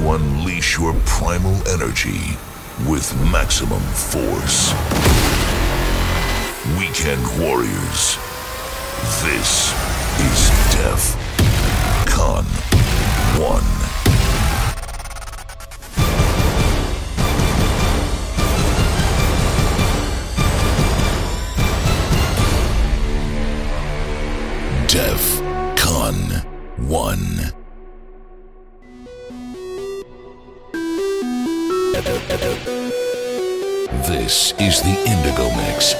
to unleash your primal energy with maximum force. Weekend Warriors. This is Def Con 1. DEF CON 1 is the Indigo Mix.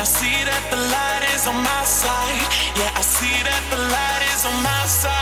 I see that the light is on my side. Yeah, I see that the light is on my side.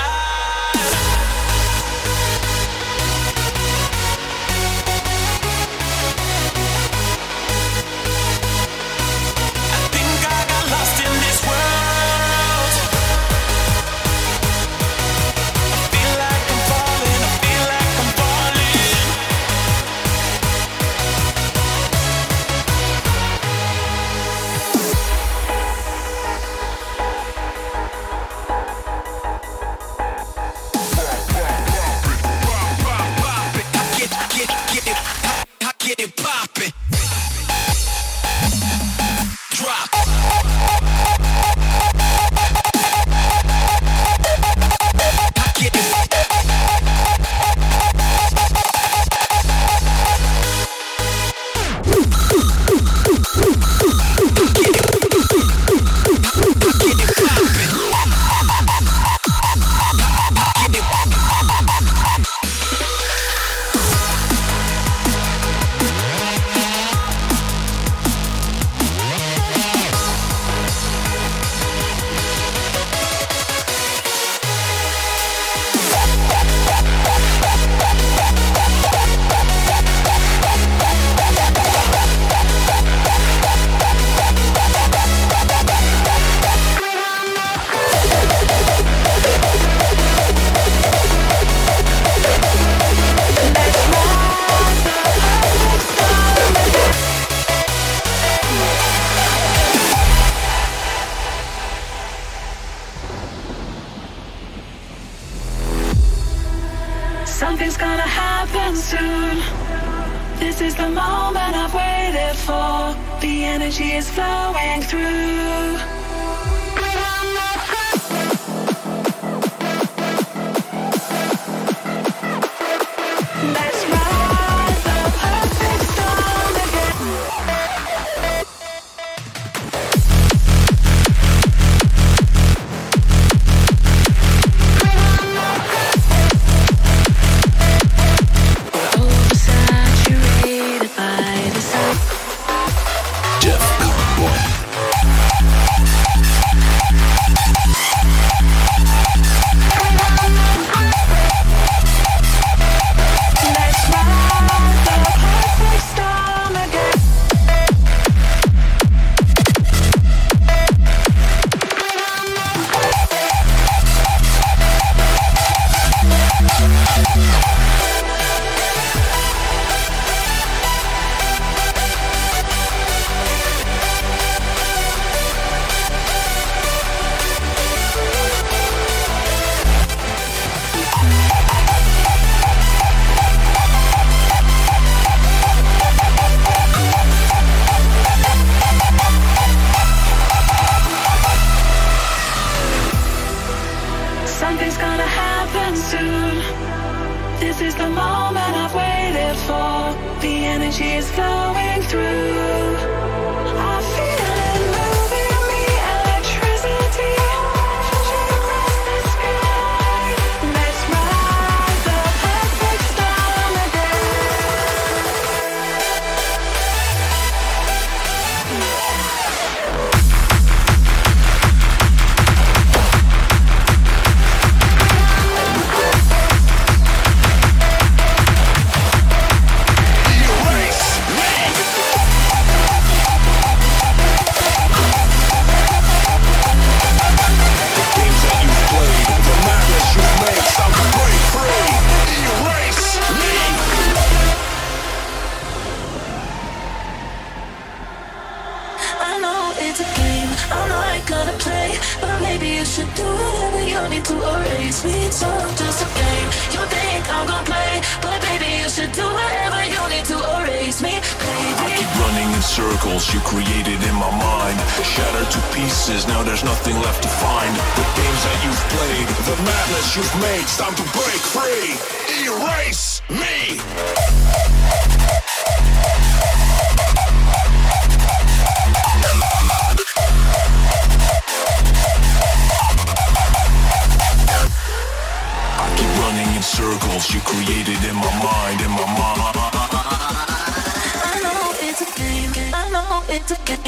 I know it's a game. I know it's a game.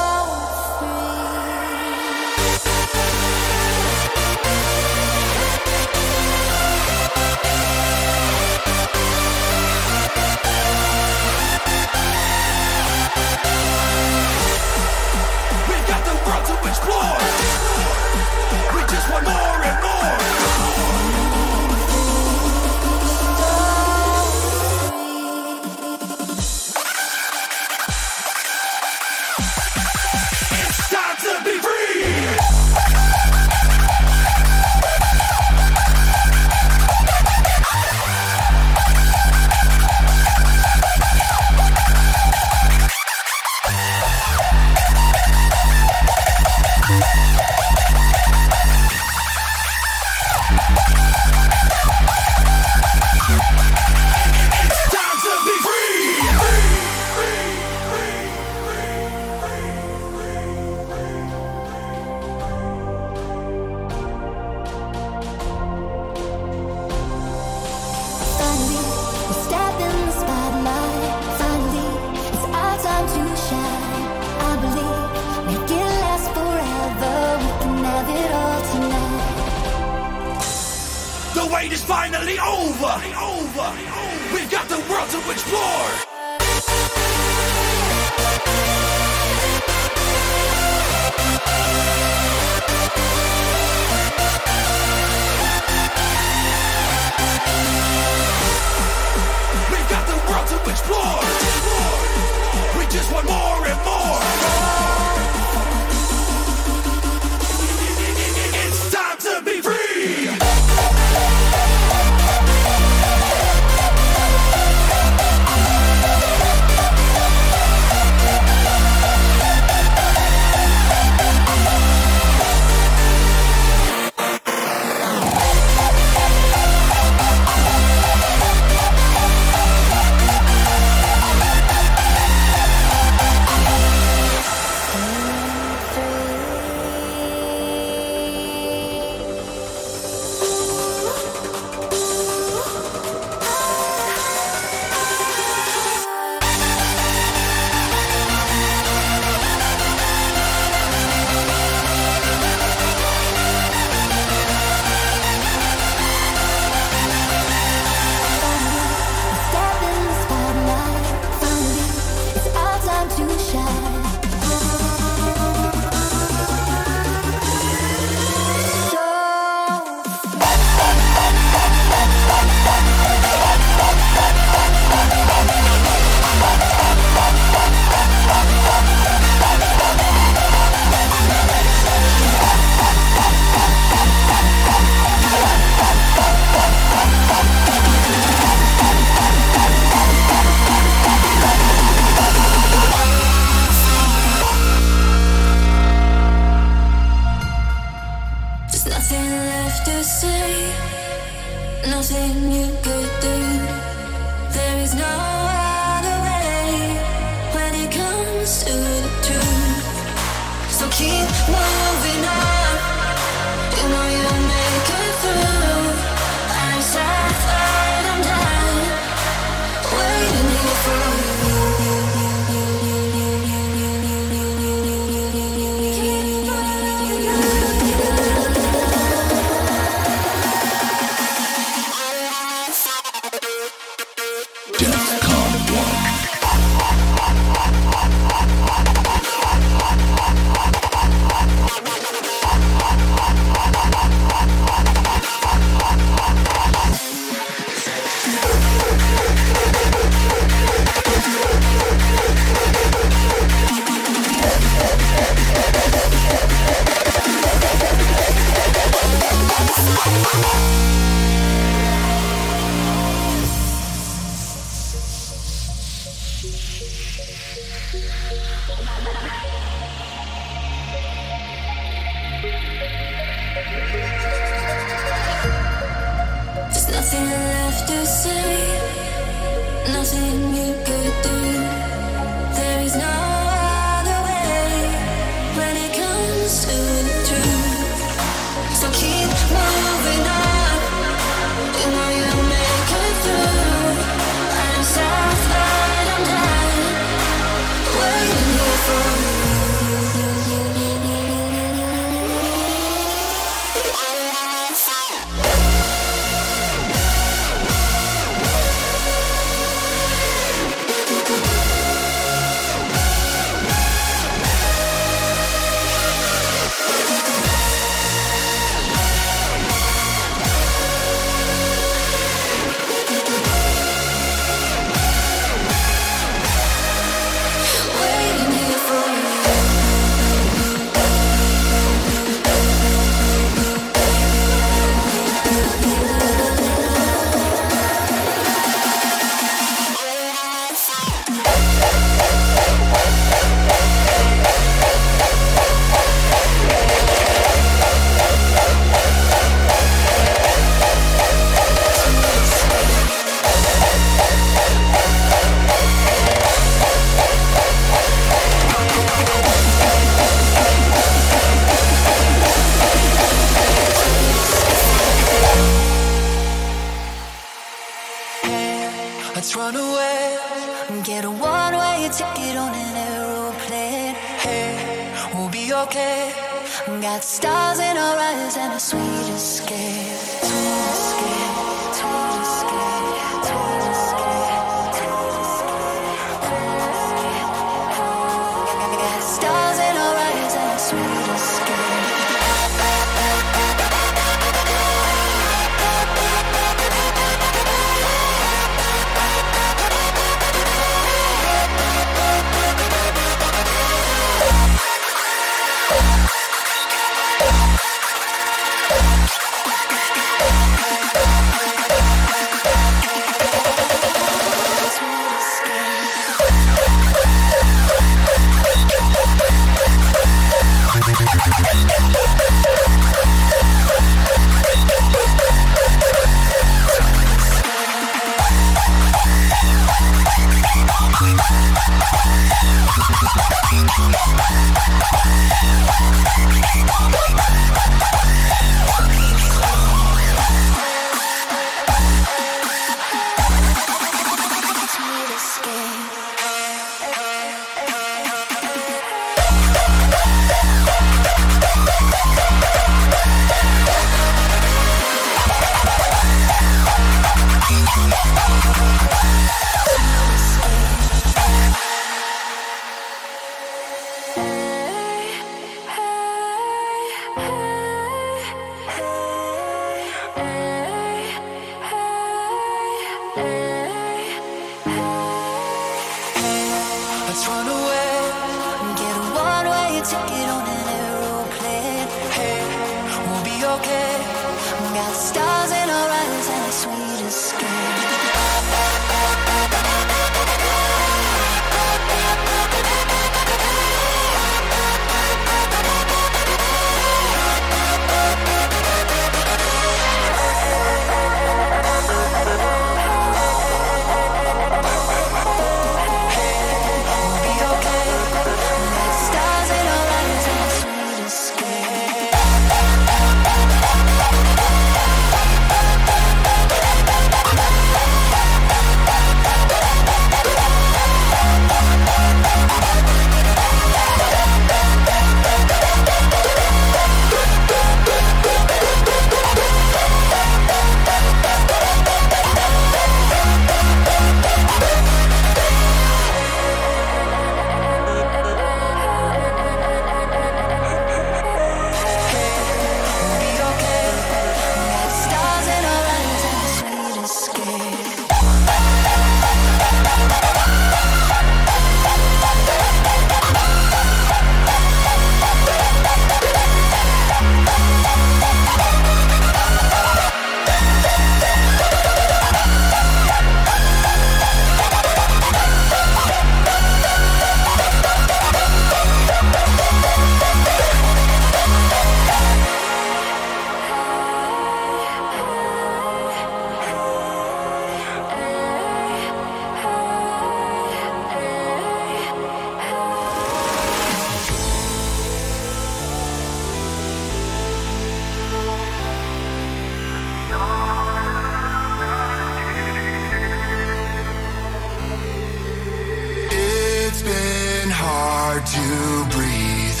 To breathe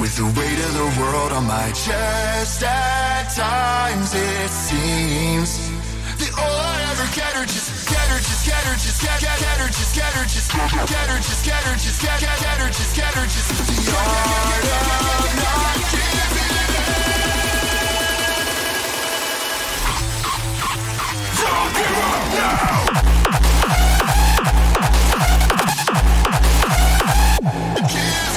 with the weight of the world on my chest. At times it seems that all I ever get are just get her, just get her, just get get get her, just get her, just get her, just get her, just get get get her, just get her, just the art of not giving Don't give up now! Yeah.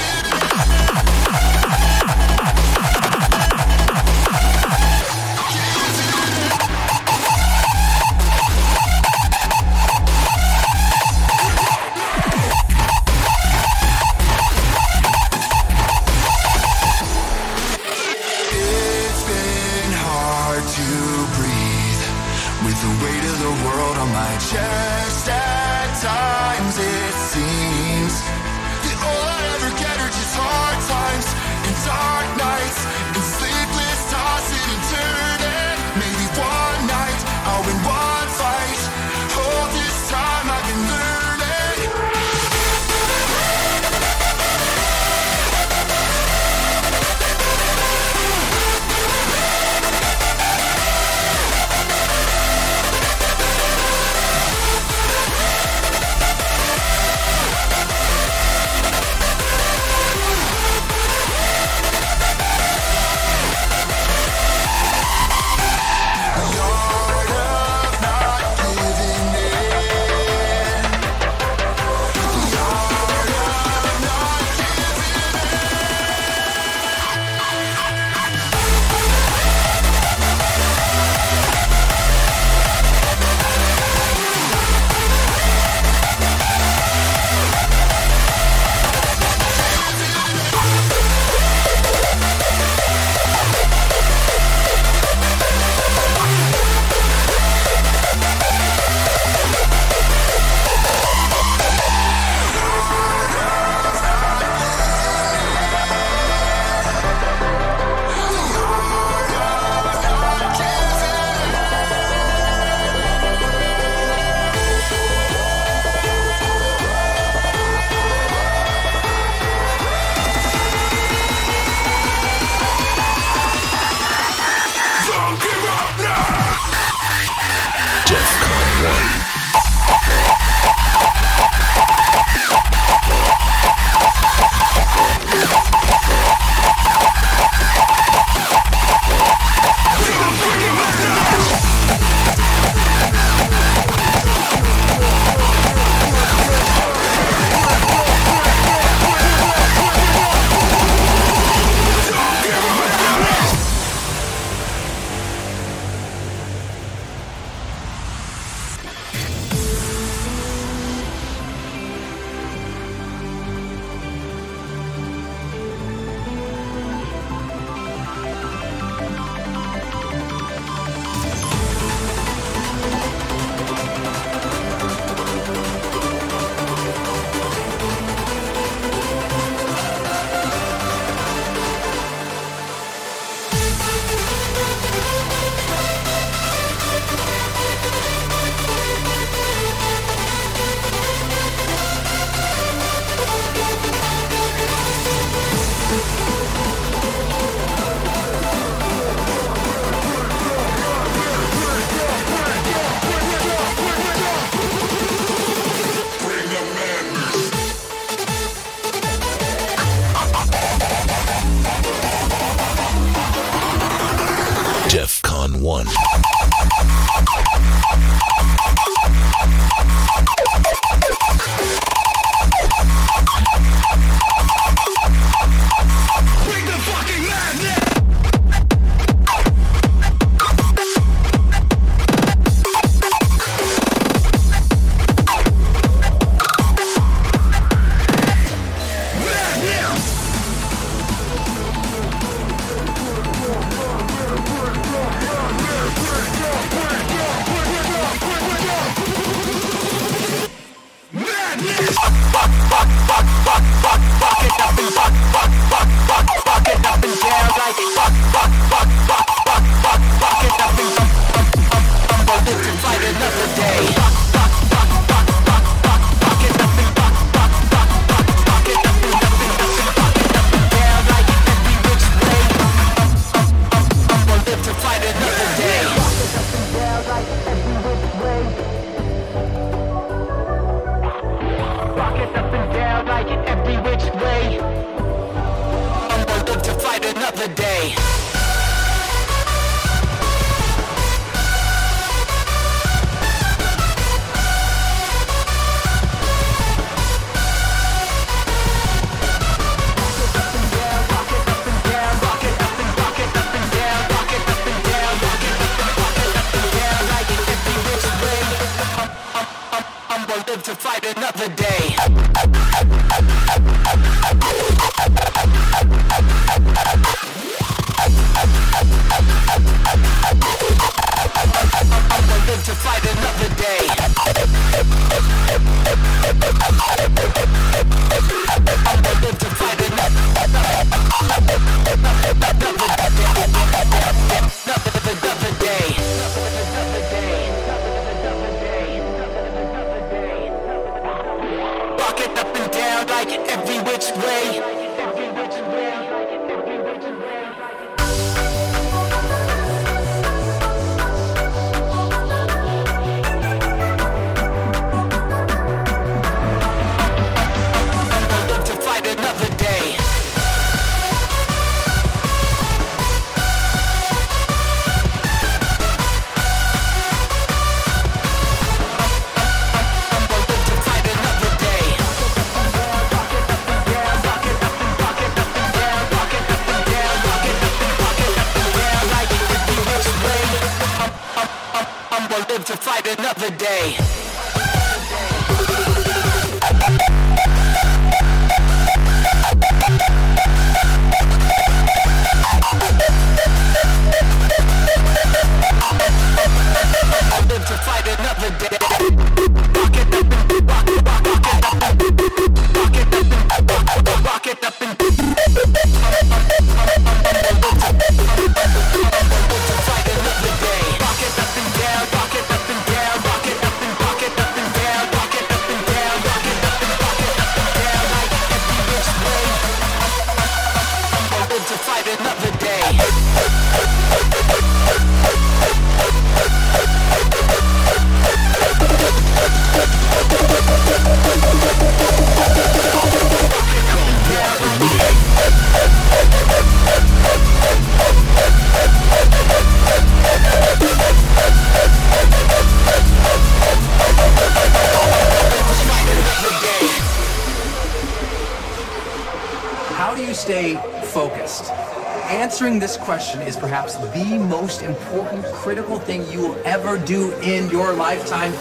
question is perhaps the most important critical thing you will ever do in your lifetime,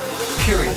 period.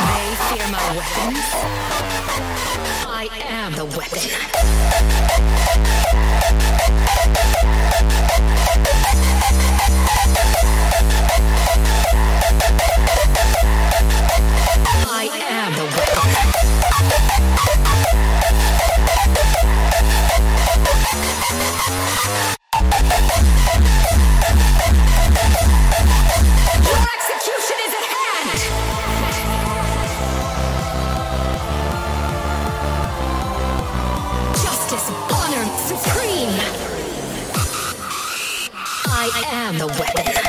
They fear my weapons. I am the weapon. I am the weapon. Your execution is at hand. Supreme. I am the weapon.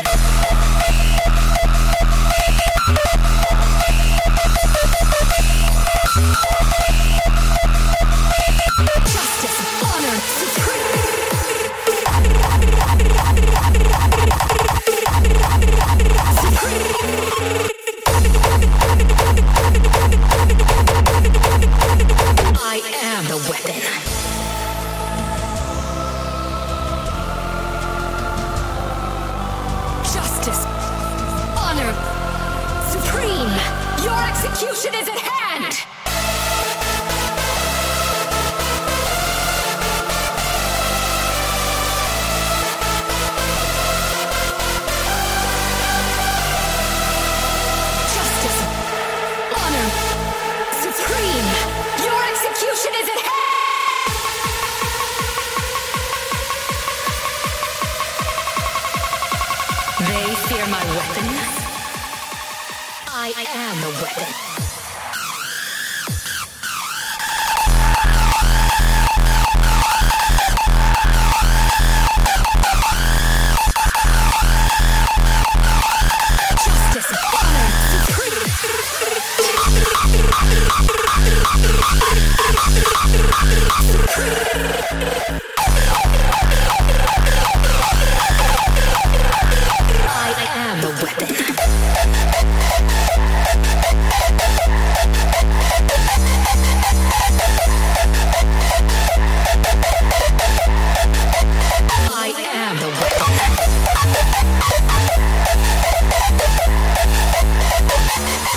to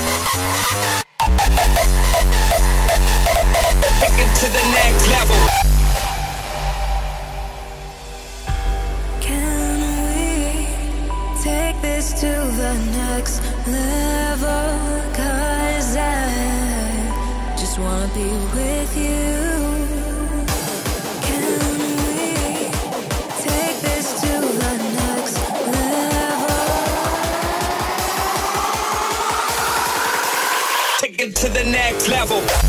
the next level. take this to the next I just wanna be with you. to the next level.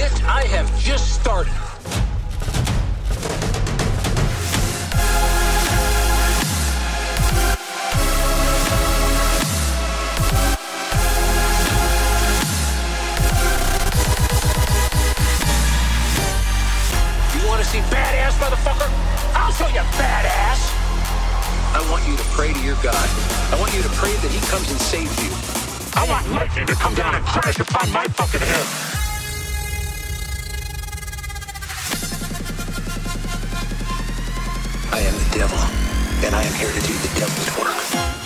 I have just started. You want to see badass, motherfucker? I'll show you badass. I want you to pray to your God. I want you to pray that he comes and saves you. I want lightning to come down and crash upon my fucking head. And I am here to do the devil's work.